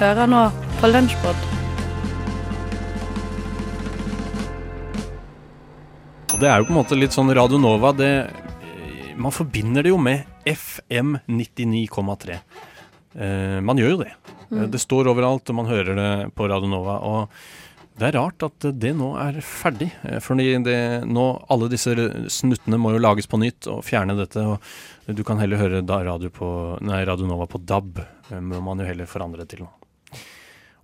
Hører nå på Lunsjpod. Det er jo på en måte litt sånn Radio Nova det, Man forbinder det jo med FM 99,3. Eh, man gjør jo det. Eh, Det står overalt, og man hører det på Radio Nova. Og det er rart at det nå er ferdig. eh, Fordi det, nå alle disse snuttene må jo lages på nytt og fjerne dette. og Du kan heller høre radio, på, nei, radio Nova på DAB. eh, Må man jo heller forandre til nå.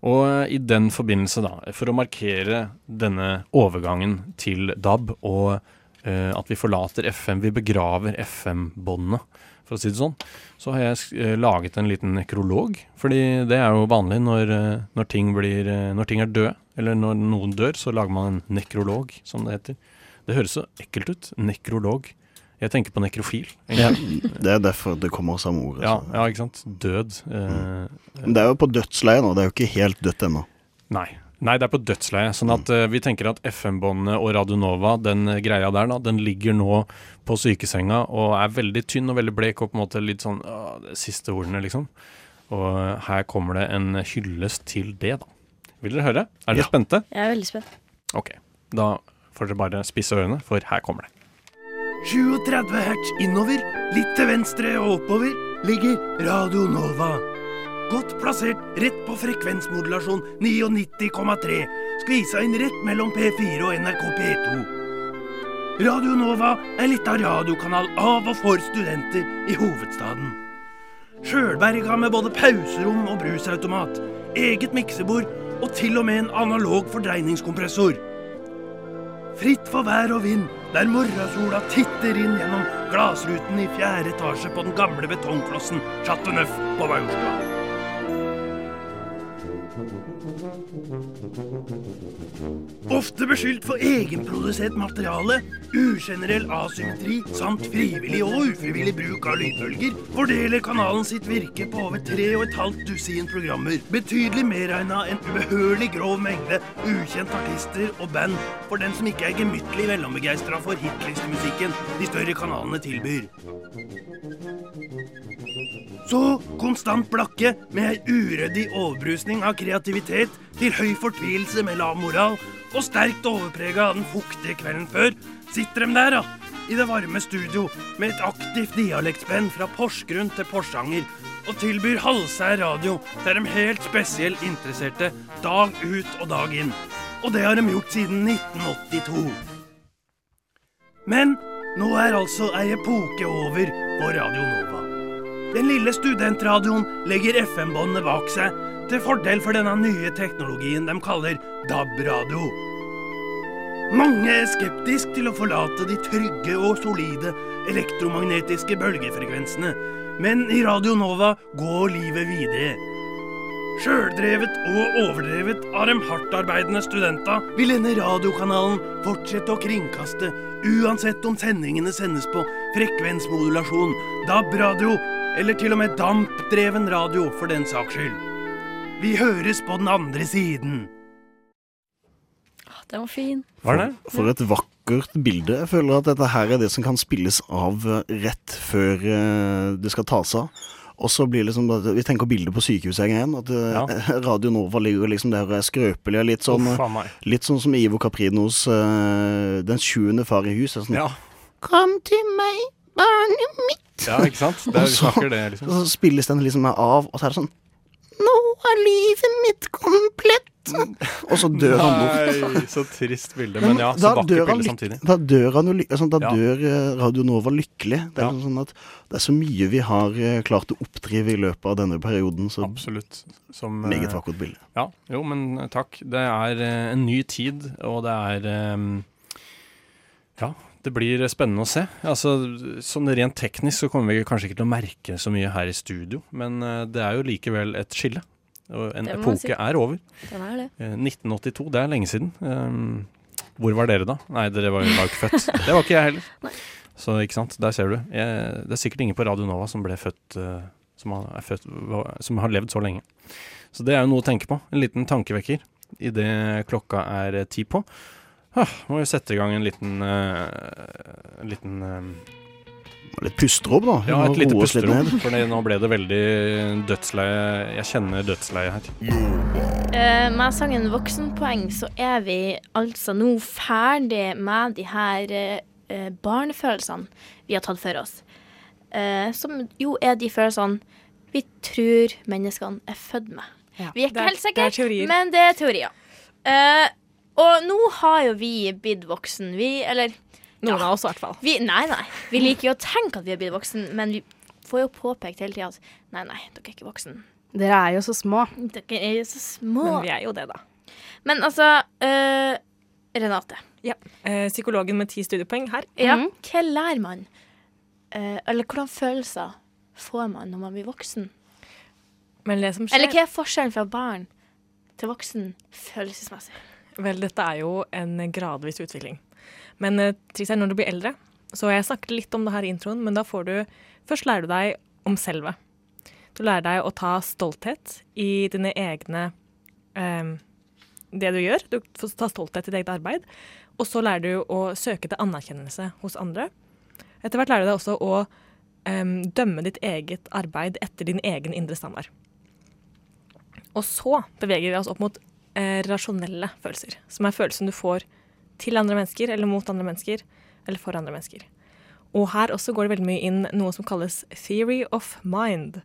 Og eh, i den forbindelse, da, for å markere denne overgangen til DAB, og eh, at vi forlater FM, vi begraver FM-båndene, for å si det sånn, så har jeg eh, laget en liten nekrolog. Fordi det er jo vanlig når, eh, når, ting, blir, når ting er døde, eller når noen dør, så lager man en nekrolog, som det heter. Det høres så ekkelt ut. Nekrolog. Jeg tenker på nekrofil. Ja, det er derfor det kommer samme ordet. Ja, ja, ikke sant. Død. Eh, Men det er jo på dødsleiet nå, det er jo ikke helt dødt ennå. Nei. Nei, det er på dødsleie. Sånn at mm. vi tenker at FM-båndene og Radio Nova, den eh, greia der, da, den ligger nå på sykesenga og er veldig tynn og veldig blek og på en måte litt sånn å, det siste ordene, liksom. Og eh, her kommer det en hyllest til det, da. Vil dere høre? Er dere Ja. spente? Jeg er veldig spent. Ok. Da får dere bare spisse ørene, for her kommer det. 37 hertz innover, litt til venstre og oppover, ligger Radio Nova. Godt plassert rett på frekvensmodulasjon 99,3, skvisa inn rett mellom P4 og NRK P2. Radio Nova er litt av radiokanal av og for studenter i hovedstaden. Sjølberga med både pauserom og brusautomat, eget miksebord og til og med en analog fordreiningskompressor. Fritt for vær og vind, der morgensola titter inn gjennom glassruten i fjerde etasje på den gamle betongklossen Chateau Neuf på Majorstua. Ofte beskyldt for egenprodusert materiale, ugenerell asymmetri samt frivillig og ufrivillig bruk av lydbølger, fordeler kanalen sitt virke på over tre og et halvt dusin programmer. Betydelig medregna en ubehørlig grov mengde ukjent artister og band for den som ikke er gemyttlig velombegeistra for hitlistemusikken de større kanalene tilbyr. Så konstant blakke med ei uryddig overbrusning av kreativitet til høy fortvilelse med lav moral og sterkt overprega av den fuktige kvelden før, sitter de der, da, i det varme studio med et aktivt dialektspenn fra Porsgrunn til Porsanger og tilbyr halvsær radio til de helt spesielt interesserte dag ut og dag inn. Og det har de gjort siden 1982. Men nå er altså ei epoke over på Radio Nova. Den lille studentradioen legger FM-båndene bak seg til fordel for denne nye teknologien de kaller DAB-radio. Mange er skeptiske til å forlate de trygge og solide elektromagnetiske bølgefrekvensene, men i Radio Nova går livet videre. Sjøldrevet og overdrevet av de hardtarbeidende studenta vil denne radiokanalen fortsette å kringkaste, uansett om sendingene sendes på frekvensmodulasjon, DAB-radio eller til og med dampdreven radio, for den saks skyld. Vi høres på den andre siden. Den var fin. Var det? For et vakkert bilde. Jeg føler at dette her er det som kan spilles av eh, rett før eh, det skal tas av. Og så blir det liksom Vi tenker bilde på sykehuset igjen. At eh, Ja. Radio Nova ligger liksom der og er skrøpelig. Litt sånn, oh, litt sånn som Ivo Caprinos 'Den sjuende far i hus'. er Sånn, Ja. Kom til meg, barnet mitt. ja, ikke sant? Det, Og så- snakker det, liksom. Og så spilles den liksom av, og så er det sånn Nå er livet mitt komplett. Og så dør han bort. Nei, så trist bilde. Men ja, så vakkert bilde samtidig. Da dør han altså, Da Ja. dør eh, Radio Nova lykkelig. Det er Ja. sånn at det er så mye vi har eh, klart å oppdrive i løpet av denne perioden. Så Absolutt. Som, eh, meget vakkert bilde. Ja, jo, men takk. Det er en ny tid, og det er um, Ja, Det blir spennende å se. Altså, sånn Rent teknisk så kommer vi kanskje ikke til å merke så mye her i studio, men eh, det er jo likevel et skille. Og en epoke si. er over. Den er det. Eh, 1982, det er lenge siden. Um, hvor var dere da? Nei, dere var jo ikke født. Det var ikke jeg heller. Nei. Så ikke sant, der ser du. Jeg, det er sikkert ingen på Radio Nova som ble født uh, som, har, født som har levd så lenge. Så det er jo noe å tenke på. En liten tankevekker idet klokka er eh, ti på. Ah, må vi sette i gang en liten uh, En liten uh, Litt pusterom, da. Ja, et lite pusterom. For nå ble det veldig dødsleie. Jeg kjenner dødsleie her. Uh, med sangen 'Voksenpoeng' så er vi altså nå ferdig med de her eh, barnefølelsene vi har tatt for oss. Eh, som jo er de følelsene vi tror menneskene er født med. Ja. Vi er ikke Det er- helt sikre, men det er teorier. Eh, og nå har jo vi blitt voksen. Vi, eller Noen Ja. av oss i hvert fall. vi, Nei, nei. Vi liker jo å tenke at vi er blitt voksen, men vi får jo påpekt hele tida at nei, nei, dere er ikke voksen. Dere er jo så små. Dere er jo så små. Men vi er jo det, da. Men altså øh, Renate. Eh, psykologen med ti studiepoeng her. Ja. Mm. Hva lærer man? Uh, eller hvordan følelser får man når man blir voksen? Men det som skjer Eller hva er forskjellen fra barn til voksen følelsesmessig? Vel, dette er jo en gradvis utvikling. Men eh, trist er når du blir eldre, så jeg snakket litt om det her i introen, men da får du Først lærer du deg om selve. Du lærer deg å ta stolthet i dine egne um, Det du gjør. Du får ta stolthet i ditt eget arbeid. Og så lærer du å søke til anerkjennelse hos andre. Etter hvert lærer du deg også å um, dømme ditt eget arbeid etter din egen indre standard. Og så beveger vi oss opp mot eh, rasjonelle følelser, som er følelsen du får til andre mennesker, eller mot andre mennesker, eller for andre mennesker. Og her også går det veldig mye inn noe som kalles theory of mind.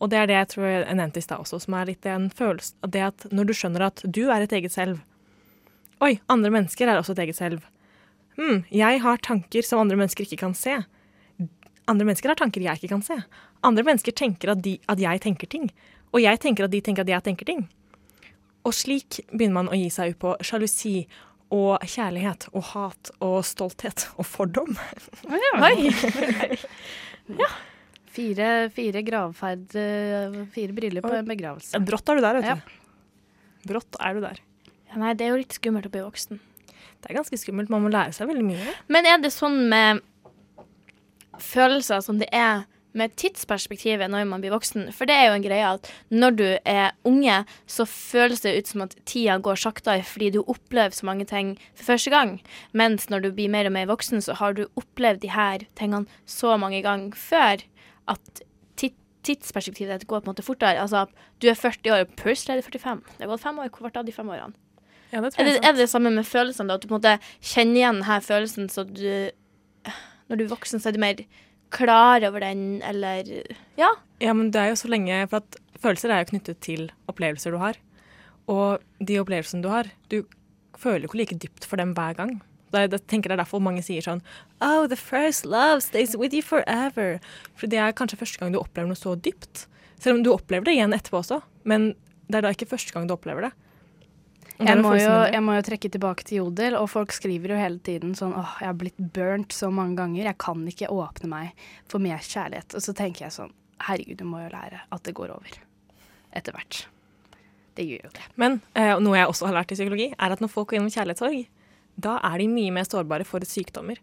Og det er det jeg tror jeg nevnte i stad også, som er litt en følelse av det at når du skjønner at du er et eget selv Oi, andre mennesker er også et eget selv. Hm, jeg har tanker som andre mennesker ikke kan se. Andre mennesker har tanker jeg ikke kan se. Andre mennesker tenker at, de, at jeg tenker ting. Og jeg tenker at de tenker at jeg tenker ting. Og slik begynner man å gi seg ut på sjalusi og kjærlighet og hat og stolthet og fordom. Oi! Fire, fire gravferd, eh, fire briller på en begravelse. Brått er du der, vet Ja. du. Brått er du der. Ja, nei, det er jo litt skummelt å bli voksen. Det er ganske skummelt. Man må lære seg veldig mye. Men er det sånn med følelser som det er med tidsperspektivet når man blir voksen? For det er jo en greie at når du er unge, så føles det ut som at tida går saktere fordi du opplever så mange ting for første gang. Mens når du blir mer og mer voksen, så har du opplevd de her tingene så mange ganger før at tidsperspektivet går på en måte fortere. Altså, du er 40 år, plutselig er du 45. Det har gått fem år hvert av de fem årene. Ja, det Er det, er det det samme med følelsene? da? At du på en måte kjenner igjen denne følelsen, så du Når du er voksen, så er du mer klar over den, eller Ja. Ja, men det er jo så lenge For at følelser er jo knyttet til opplevelser du har. Og de opplevelsene du har, du føler jo ikke like dypt for dem hver gang. Jeg tenker det er derfor mange sier sånn Oh, the first love stays with you forever. For det er kanskje første gang du opplever noe så dypt. Selv om du opplever det igjen etterpå også, men det er da ikke første gang du opplever det. Jeg må, jo, jeg må jo trekke tilbake til Jodel, og folk skriver jo hele tiden sånn åh, jeg har blitt burnt så mange ganger, jeg kan ikke åpne meg for mer kjærlighet. Og så tenker jeg sånn, herregud, du må jo lære at det går over. Etter hvert. Det gjør jo det. Men eh, noe jeg også har lært i psykologi, er at når folk går gjennom kjærlighetssorg, da er de mye mer sårbare for sykdommer.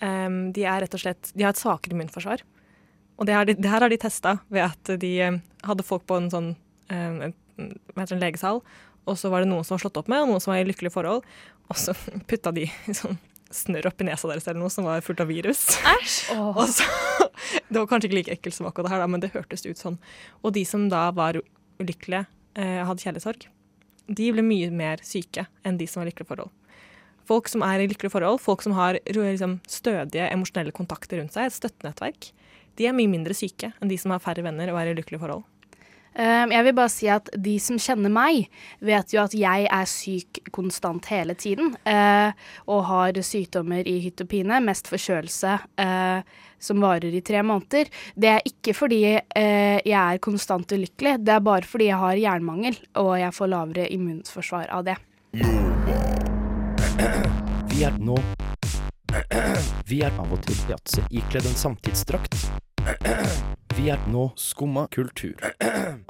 Um, de er rett og slett, de har et svakere immunforsvar. Og det, de, det her har de testa ved at de um, hadde folk på en sånn um, en, en legesal, og så var det noen som var slått opp med, og noen som var i lykkelige forhold. Og så putta de sånn snørr oppi nesa deres eller noe som var fullt av virus. Og så, det var kanskje ikke like ekkelt som akkurat det her, men det hørtes ut sånn. Og de som da var ulykkelige, eh, hadde kjærlighetssorg, de ble mye mer syke enn de som var i lykkelige forhold. Folk som er i lykkelige forhold, folk som har liksom, stødige emosjonelle kontakter rundt seg, et støttenettverk, de er mye mindre syke enn de som har færre venner og er i lykkelige forhold. Um, jeg vil bare si at de som kjenner meg, vet jo at jeg er syk konstant hele tiden. eh, og har sykdommer i hytt og pine, mest forkjølelse, eh, som varer i tre måneder. Det er ikke fordi eh, jeg er konstant ulykkelig, det er bare fordi jeg har jernmangel, og jeg får lavere immunforsvar av det. Vi er nå Vi er av og til yatzy ikledd en samtidsdrakt. Vi er nå skumma kultur.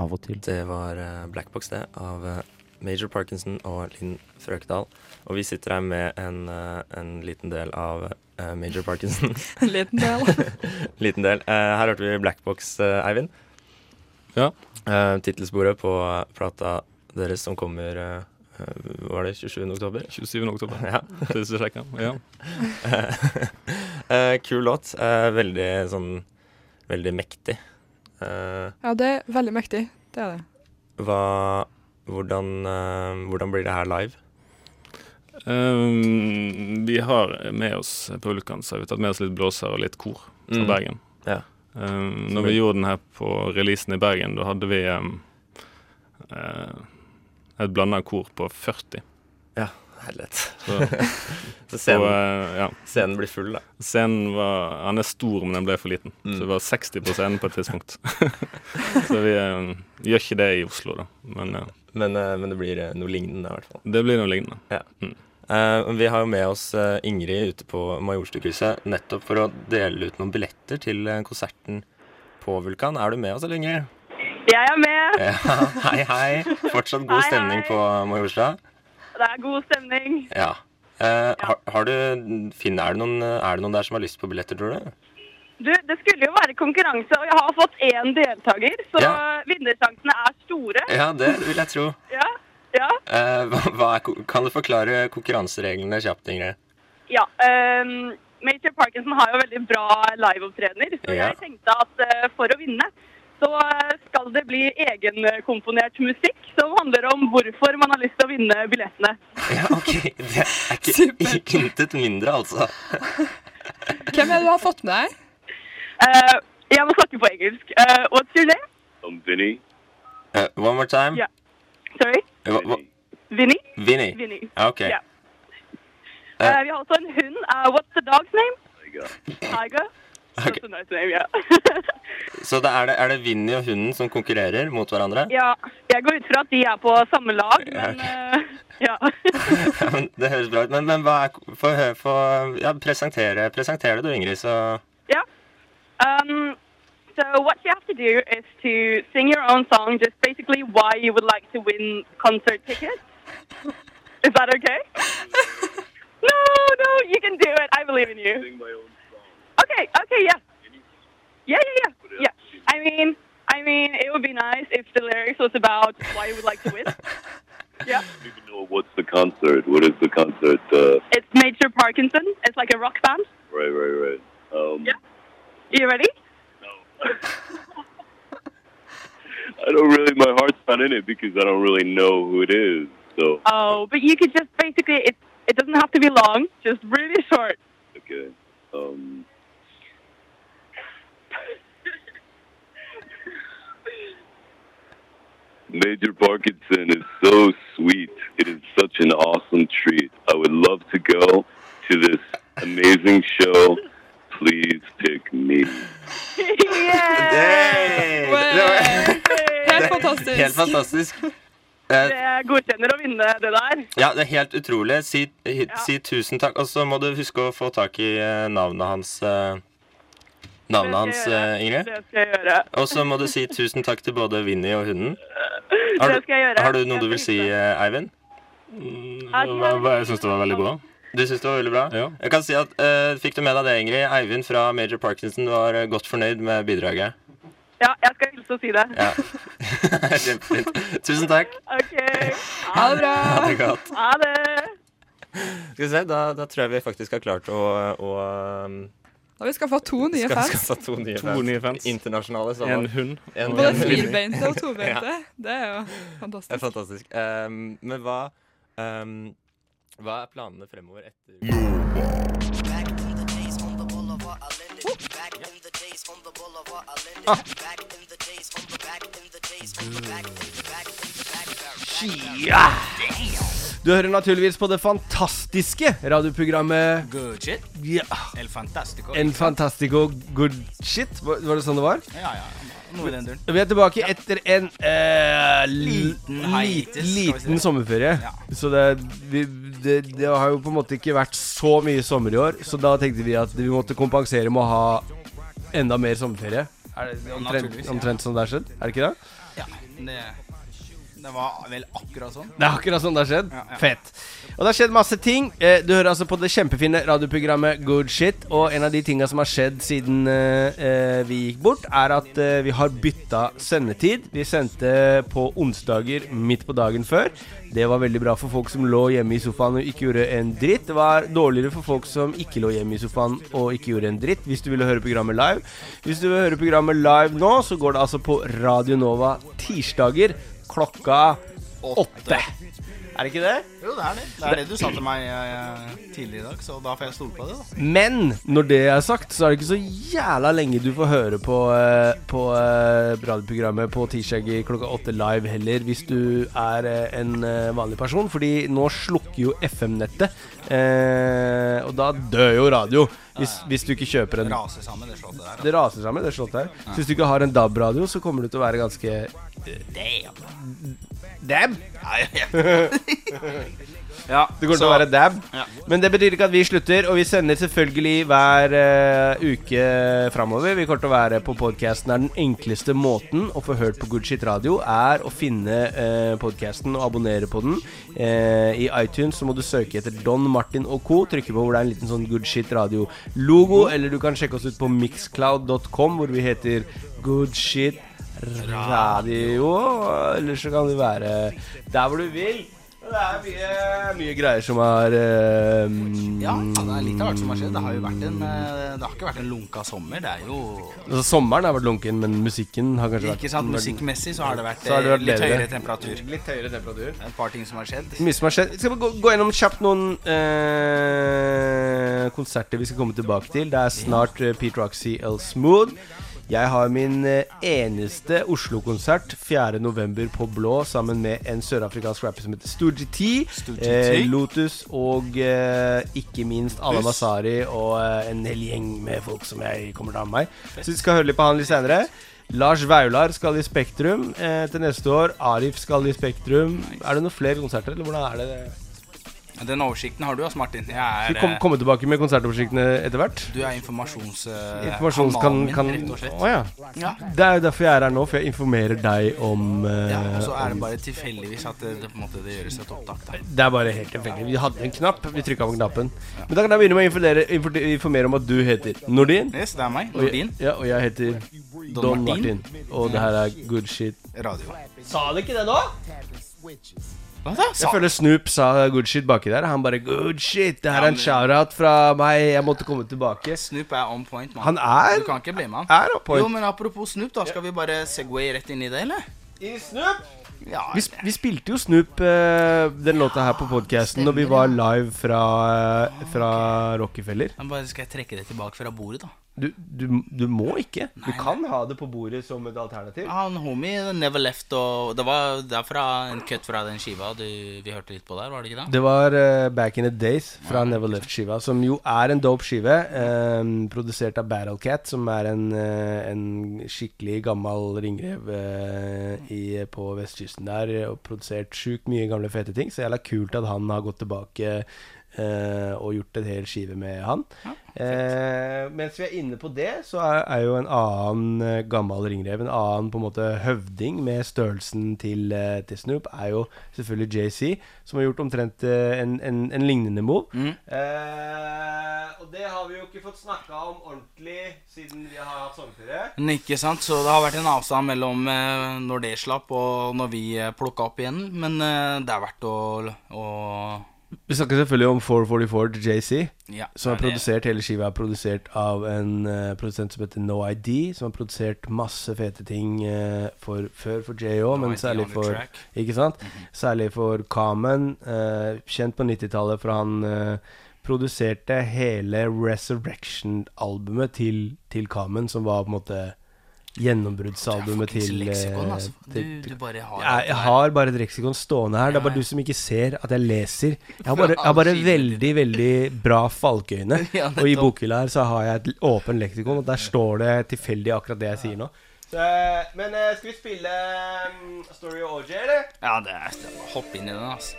Av og til. Det var eh, Blackbox, det, av eh, Major Parkinson og Linn Frøkedal. Og vi sitter her med en, eh, en liten del av Major Parkinson. En liten del. liten del. Her hørte vi Blackbox, Eivind. Ja. Tittelsporet på plata deres som kommer Var det 27. oktober? 27. oktober. Ja. Ja. Eh, kul låt. Veldig sånn Veldig mektig. Uh, Ja, det er veldig mektig. Det er det. hva hvordan, uh, hvordan blir det her live? Um, vi har med oss på så har vi tatt med oss litt blåser og litt kor fra Mm. Bergen. Ja. Um, når vi- vi gjorde den her på releasen i Bergen, da hadde vi um, uh, et blanda kor på 40. Ja, herlighet. Så, Så scenen, og, eh, ja. scenen blir full, da. Scenen var Han er stor, men den ble for liten. Mm. Så det var 60 på scenen på et tidspunkt. så vi eh, gjør ikke det i Oslo, da. Men eh, Men, uh, men det blir noe lignende, i hvert fall. det blir noe lignende. Eh, vi har jo med oss uh, Ingrid ute på Majorstukrysset nettopp for å dele ut noen billetter til uh, konserten på Vulkan. Er du med oss, eller Ingrid? Jeg er med. Ja, hei, hei. Fortsatt god Hei, stemning hei. på Majorstua? Det er god stemning. Ja. Eh, har, har du Finn, er det, noen, er det noen der som har lyst på billetter, tror du? Du, det skulle jo være konkurranse, og jeg har fått én deltaker, så Ja. vinnersjansene er store. Ja, det vil jeg tro. Ja. Ja. Eh, hva, hva er, kan du forklare konkurransereglene kjapt, Ingrid? ja Um, Major Parkinson har jo veldig bra liveopptredener, så Ja. jeg tenkte at uh, for å vinne så eh, skal det bli egenkomponert musikk som handler om hvorfor man har lyst til å vinne billettene. Ja, OK. Det er ikke intet mindre, altså. Hvem er det du har fått med deg? Uh, jeg må snakke på engelsk. Uh, what's your name? I'm Vinny. Uh, one more time? Ja. Sorry? Vinny? Vinny. Vinny. OK. Ja. Eh, vi har også en hund. What's the dog's name? Tiger. That's a nice name, yeah. Så det er, det, er det Vinny og hunden som konkurrerer mot hverandre? ja, jeg går ut fra at de er på samme lag, Ja, okay. eh, ja. Ja, men det høres bra ut. Men, men hva er Få ja, presentere, presentere det du, Ingrid, så yeah. Um, so what you have to do is to sing your own song, just basically why you would like to win concert tickets. Is that okay? no, no, you can do it. I believe in you. Okay, okay, yeah. Yeah, yeah, yeah. Yeah. I mean, I mean, it would be nice if the lyrics was about why you would like to win. Yeah. know what's the concert? What is the concert? Uh, It's Major Parkinson. It's like a rock band. right, right, right. Um, Yeah. You ready? No. I don't really. My heart's not in it because I don't really know who it is. So Oh, but you could just basically it. It doesn't have to be long. Just really short. okay. Um, Major Parkinson is so sweet. It is such an awesome treat. I would love to go to this amazing show. Please pick me. Helt fantastisk. Helt fantastisk. Eh, Det godkjenner å vinne det der. ja, det er helt utrolig. Si, si tusen takk. Og så må du huske å få tak i eh, navnet hans. Navnet hans, eh, Ingrid. Det skal jeg gjøre. Og så må du si tusen takk til både Vinni og hunden. Har Det skal jeg gjøre. har du noe du vil si, eh, Eivind? Jeg syns det var veldig bra. Du syns det var veldig bra? Ja. Jeg kan si at, uh, Fikk du med deg det, Ingrid? Eivind fra Major Parkinson var godt fornøyd med bidraget. Ja, jeg skal hilse og si det. Ja. Kjempefint. Tusen takk. OK. Ha det bra. Ha det godt. Ha det. Skal vi se, da, da tror jeg vi faktisk har klart å, å um, Da har vi skaffa to nye skal, fans. skaffe to nye To fans. nye fans. Internasjonale. så- En hund. En, Både en firbeinte og Ja. tobeinte. Det er jo Det er fantastisk. fantastisk. Um, men hva um, Hva er planene fremover etter Du hører naturligvis på det fantastiske radioprogrammet Good shit. Ja. El Fantastico. En Fantastico Good Shit. Var var det sånn det var? Ja, ja. Noe i den duren. Vi er tilbake etter en eh, li- Liten li- hiatus, skal vi liten si. sommerferie. Så det, vi, det, det har jo på en måte ikke vært så mye sommer i år, så da tenkte vi at vi måtte kompensere med å ha enda mer sommerferie. Er det omtrent, Naturligvis, ja. omtrent sånn det har skjedd? Er det ikke det? Ja, det, det var vel akkurat sånn. Det er akkurat sånn det har skjedd. Ja, ja. Fett. Og det har skjedd masse ting. Eh, du hører altså på det kjempefine radioprogrammet Good Shit. Og en av de tinga som har skjedd siden eh, eh, vi gikk bort, er at vi har bytta sendetid. Vi sendte på onsdager midt på dagen før. Det var veldig bra for folk som lå hjemme i sofaen og ikke gjorde en dritt. Det var dårligere for folk som ikke lå hjemme i sofaen og ikke gjorde en dritt, hvis du ville høre programmet live. Hvis du vil høre programmet live nå, så går det altså på Radio Nova tirsdager klokka åtte. Er det ikke det? Jo, det er det. Det er det du sa til meg eh, tidligere i dag, så da får jeg stole på det, da. Men når det er sagt, så er det ikke så jævla lenge du får høre på, eh, på eh, radioprogrammet på tirsdag klokka åtte live heller, hvis du er eh, en eh, vanlig person. Fordi nå slukker jo FM-nettet, eh, og da dør jo radio. Hvis, hvis du ikke kjøper en Raser sammen, det slottet der. Det raser sammen, det slottet her. Så hvis du ikke har en DAB-radio, så kommer du til å være ganske Damn. Dab? Ja, det går til å være dab. Ja. Men det betyr ikke at vi slutter, og vi sender selvfølgelig hver uh, uke framover. Vi kommer til å være på podkasten. Den enkleste måten å få hørt på Good Shit Radio, er å finne uh, podkasten og abonnere på den. Uh, I iTunes så må du søke etter Don Martin og co. Trykke på hvor det er en liten sånn Good Shit Radio-logo. Eller du kan sjekke oss ut på mixcloud.com, hvor vi heter Good Shit Radio. Eller så kan du være der hvor du vil. Det er mye, mye greier som har eh, Ja, det er litt av hvert som har skjedd. Det har jo vært en eh, Det har ikke vært en lunka sommer. Det er jo altså, Sommeren har vært lunken, men musikken har kanskje vært Ikke sant, Musikkmessig så har det vært, har det vært eh, litt høyere temperatur. Litt høyere temperatur. Et par ting som har skjedd. Mye som har skjedd. Skal vi gå, gå gjennom kjapt noen eh, konserter vi skal komme tilbake til. Det er snart eh, Pete Roxy L. Smooth. Jeg har min eh, eneste Oslo-konsert 4.11. på Blå sammen med en sørafrikansk rapper som heter Stoogie T. Eh, Lotus og eh, ikke minst Ala Masari og eh, en hel gjeng med folk som jeg kommer til å ha med meg. Så vi skal høre litt på han litt senere. Lars Vaular skal i Spektrum eh, til neste år. Arif skal i Spektrum. Er det noen flere konserter, eller hvordan er det? Den oversikten har du, også, Martin. Jeg Skal er vi komme, eh, komme tilbake med konsertoversiktene etter hvert? Du er informasjons... eh, Informasjons kan, kanalen min, kan rett og slett. Å ja. Ja. Det er jo derfor jeg er her nå, for jeg informerer deg om uh, Ja, og så er det bare tilfeldigvis at det, det, på en måte, det gjøres et opptak. der. Det er bare helt tilfeldig. Vi hadde en knapp, vi trykka på knappen. Men da kan jeg begynne med å informere, informere om at du heter Nordin. Yes, det er meg. Og jeg- Nordin. Ja, og jeg heter Don Don, Martin. Martin. Og det her er good shit. Radio. Sa du ikke det nå? Hva da? Jeg føler Snoop sa good shit baki der. Han bare good shit. Det her er en shout-out fra meg. Jeg måtte komme tilbake. Snoop er on point, mann. Han er- Du kan ikke blame han. er on point. Jo, men apropos Snoop, da. Skal vi bare segway rett inn i det, eller? I Snoop? Ja, Vi, sp- vi spilte jo Snoop eh, den låta her på podkasten når vi var live fra, eh, fra Rockefeller. Men bare skal jeg trekke det tilbake fra bordet, da? Du, du, du må ikke. Du kan ha det på bordet som et alternativ. Han homie Never Left og Det var det er en cut fra den skiva du, vi hørte litt på der, var det ikke det? Det var uh, Back in the Days fra Never Left-skiva, som jo er en dope skive. Um, produsert av Battlecat, som er en, uh, en skikkelig gammel ringrev uh, i, på vestkysten der. Og produsert sjukt mye gamle fete ting. Så jævla kult at han har gått tilbake eh, og gjort en hel skive med han. Eh, mens vi er inne på det, så er, er jo en annen eh, gammel ringrev, en annen på en måte høvding med størrelsen til, eh, til Snoop, er jo selvfølgelig JC, som har gjort omtrent eh, en, en, en lignende move. Eh, og det har vi jo ikke fått snakka om ordentlig siden vi har hatt sommerferie. Ikke sant, så det har vært en avstand mellom når det slapp og når vi plukka opp igjen. Men det er verdt å, å Vi snakker selvfølgelig om 444 til JC, Ja, som har er produsert hele skiva. Er produsert av en uh, produsent som heter No ID, som har produsert masse fete ting uh, for, før for JO, No men særlig for Ikke sant? Ikke sant? Særlig for Kamen. uh, kjent på 90-tallet, for han produserte hele Resurrection-albumet til, til Kamen, som var på en måte gjennombruddsalbumet til, eh, leksikon, altså. til, Du- du bare har jeg, jeg har bare et leksikon stående her. Det er bare du som ikke ser at jeg leser. Jeg har bare, jeg har bare veldig, veldig bra falkeøyne. Ja, og i bokhylla her så har jeg et åpent leksikon, og der står det tilfeldig akkurat det jeg sier nå. Så, men eh, skal vi spille um, Story of OJ, eller? Ja, det er hoppe inn i den, altså.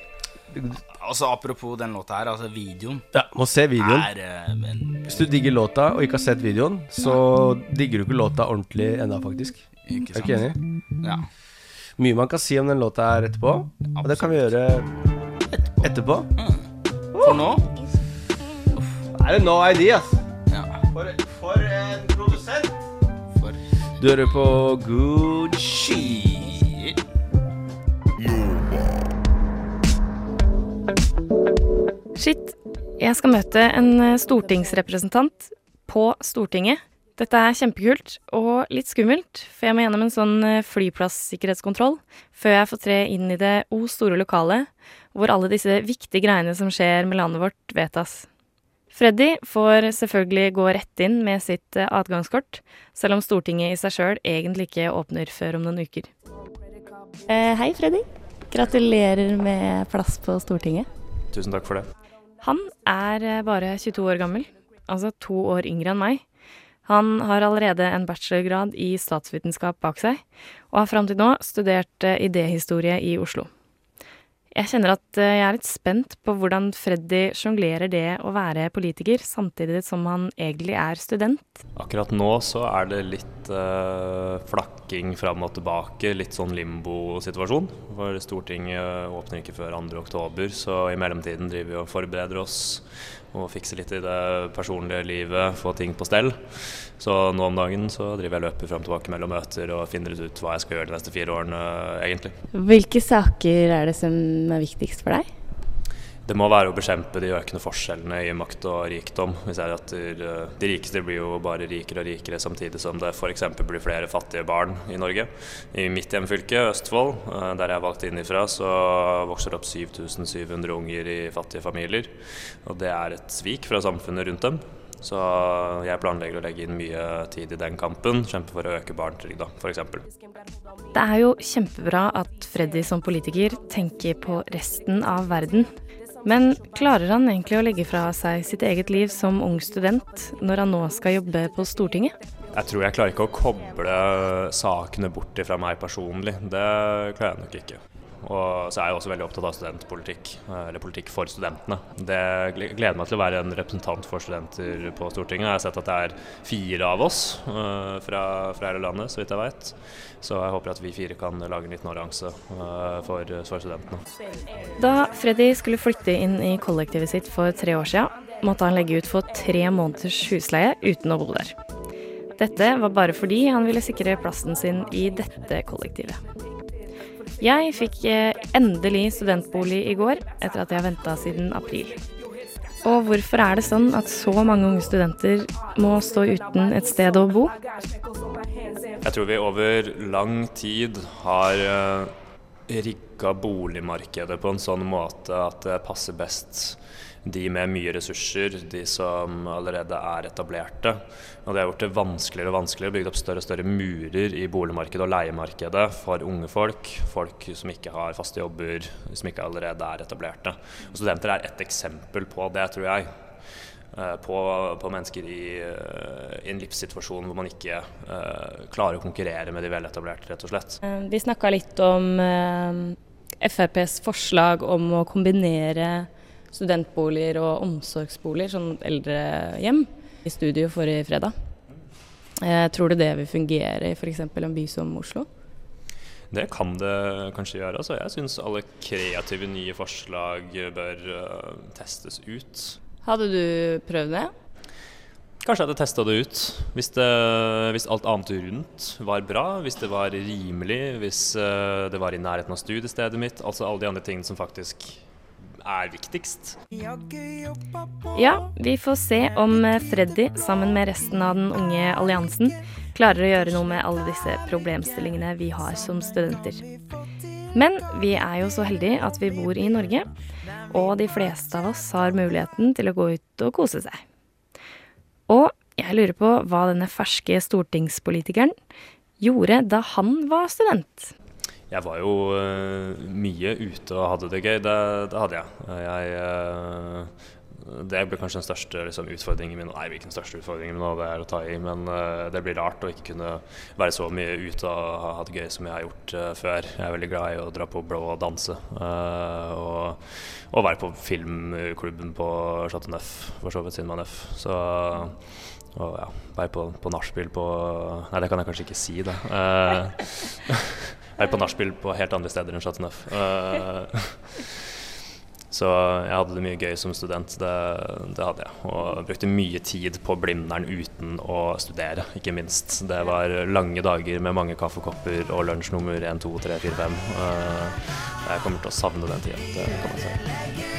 Altså Apropos den låta her, altså videoen. Ja, må se videoen. Er, eh, men, Hvis du digger låta og ikke har sett videoen, så digger du ikke låta ordentlig ennå, faktisk. Ikke sant? Er du ikke enig? Ja. Mye man kan si om den låta her etterpå, og det kan vi gjøre etterpå. etterpå. For nå Er det no idea, ass? Ja. For, for en produsent. Du hører på Gucci. Shit, jeg skal møte en eh, stortingsrepresentant på Stortinget. Dette er kjempekult og litt skummelt, for jeg må gjennom en sånn flyplasssikkerhetskontroll flyplassikkerhetskontroll før jeg får tre inn i det o store lokalet hvor alle disse viktige greiene som skjer med landet vårt, vedtas. Freddy får selvfølgelig gå rett inn med sitt eh, adgangskort, selv om Stortinget i seg sjøl egentlig ikke åpner før om noen uker. Eh, hei, Freddy. Gratulerer med plass på Stortinget. Tusen takk for det. Han er eh, bare 22 år gammel, altså to år yngre enn meg. Han har allerede en bachelorgrad i statsvitenskap bak seg, og har fram til nå studert eh, idéhistorie i Oslo. Jeg kjenner at eh, jeg er litt spent på hvordan Freddy sjonglerer det å være politiker, samtidig som han egentlig er student. Akkurat nå så er det litt eh, flakking fram og tilbake, litt sånn limbo-situasjon. For Stortinget åpner ikke før 2.10, så i mellomtiden driver vi og forbereder oss og fikse litt i det personlige livet, få ting på stell. Så nå om dagen så driver jeg løper fram og tilbake mellom møter og finner ut hva jeg skal gjøre de neste fire årene, egentlig. Hvilke saker er det som er viktigst for deg? Det må være å bekjempe de økende forskjellene i makt og rikdom. Vi ser at de, rikeste blir jo bare rikere og rikere, samtidig som det f.eks. blir flere fattige barn i Norge. I mitt hjemfylke, Østfold, eh, der jeg er valgt inn ifra, så vokser det opp 7700 unger i fattige familier. Og det er et svik fra samfunnet rundt dem. Så jeg planlegger å legge inn mye tid i den kampen, kjempe for å øke barnetrygda f.eks. Det er jo kjempebra at Freddy som politiker tenker på resten av verden. Men klarer han egentlig å legge fra seg sitt eget liv som ung student når han nå skal jobbe på Stortinget? Jeg tror jeg klarer ikke å koble sakene bort fra meg personlig. Det klarer jeg nok ikke. Og så er jeg også veldig opptatt av studentpolitikk, eller politikk for studentene. Det gleder meg til å være en representant for studenter på Stortinget. Jeg har sett at det er fire av oss uh, fra, fra hele landet, så vidt jeg vet. Så jeg håper at vi fire kan lage en liten allianse uh, for, for studentene. Da Freddy skulle flytte inn i kollektivet sitt for tre år siden, måtte han legge ut for tre måneders husleie uten å bo der. Dette var bare fordi han ville sikre plassen sin i dette kollektivet. Jeg fikk eh, endelig studentbolig i går, etter at jeg venta siden april. Og hvorfor er det sånn at så mange unge studenter må stå uten et sted å bo? Jeg tror vi over lang tid har uh, rigga boligmarkedet på en sånn måte at det passer best de med mye ressurser, de som allerede er etablerte. Og det har gjort det vanskeligere og vanskeligere, bygd opp større og større murer i boligmarkedet og leiemarkedet for unge folk. Folk som ikke har faste jobber, som ikke allerede er etablerte. Og studenter er ett eksempel på det, tror jeg. eh, På, på mennesker i, eh, i en livssituasjon hvor man ikke uh, klarer å konkurrere med de veletablerte, rett og slett. Vi snakka litt om uh, FrPs forslag om å kombinere studentboliger og omsorgsboliger, sånn eldrehjem, i studio forrige fredag. Eh, tror du det vil fungere i f.eks. en by som Oslo? Det kan det kanskje gjøre. Altså, jeg syns alle kreative nye forslag bør uh, testes ut. Hadde du prøvd det? Kanskje jeg hadde testa det ut. Hvis, det, hvis alt annet rundt var bra, hvis det var rimelig, hvis eh, det var i nærheten av studiestedet mitt. Altså alle de andre tingene som faktisk er viktigst. Ja, vi får se om eh, Freddy, sammen med resten av den unge alliansen, klarer å gjøre noe med alle disse problemstillingene vi har som studenter. Men vi er jo så heldige at vi bor i Norge, og de fleste av oss har muligheten til å gå ut og kose seg. Og jeg lurer på hva denne ferske stortingspolitikeren gjorde da han var student. Jeg var jo eh, mye ute og hadde det gøy. Det, det hadde jeg. Jeg eh, det blir kanskje den største liksom, utfordringen min. Nei, ikke den største utfordringen min, det er å ta i, men uh, det blir rart å ikke kunne være så mye ute og ha det gøy som jeg har gjort uh, før. Jeg er veldig glad i å dra på blå og danse. Uh, og, og være på filmklubben på Chateau Neuf, for så vidt Cinema Neuf. Så og ja, være på, på nachspiel på Nei, det kan jeg kanskje ikke si, da. Eh, er på nachspiel på helt andre steder enn Chateau Neuf. Uh, så jeg hadde det mye gøy som student, det, det hadde jeg. Og brukte mye tid på Blindern uten å studere, ikke minst. Det var lange dager med mange kaffekopper og lunsj nummer 1, 2, 3, 4, 5. Eh, Jeg kommer til å savne den tida, det kan jeg si.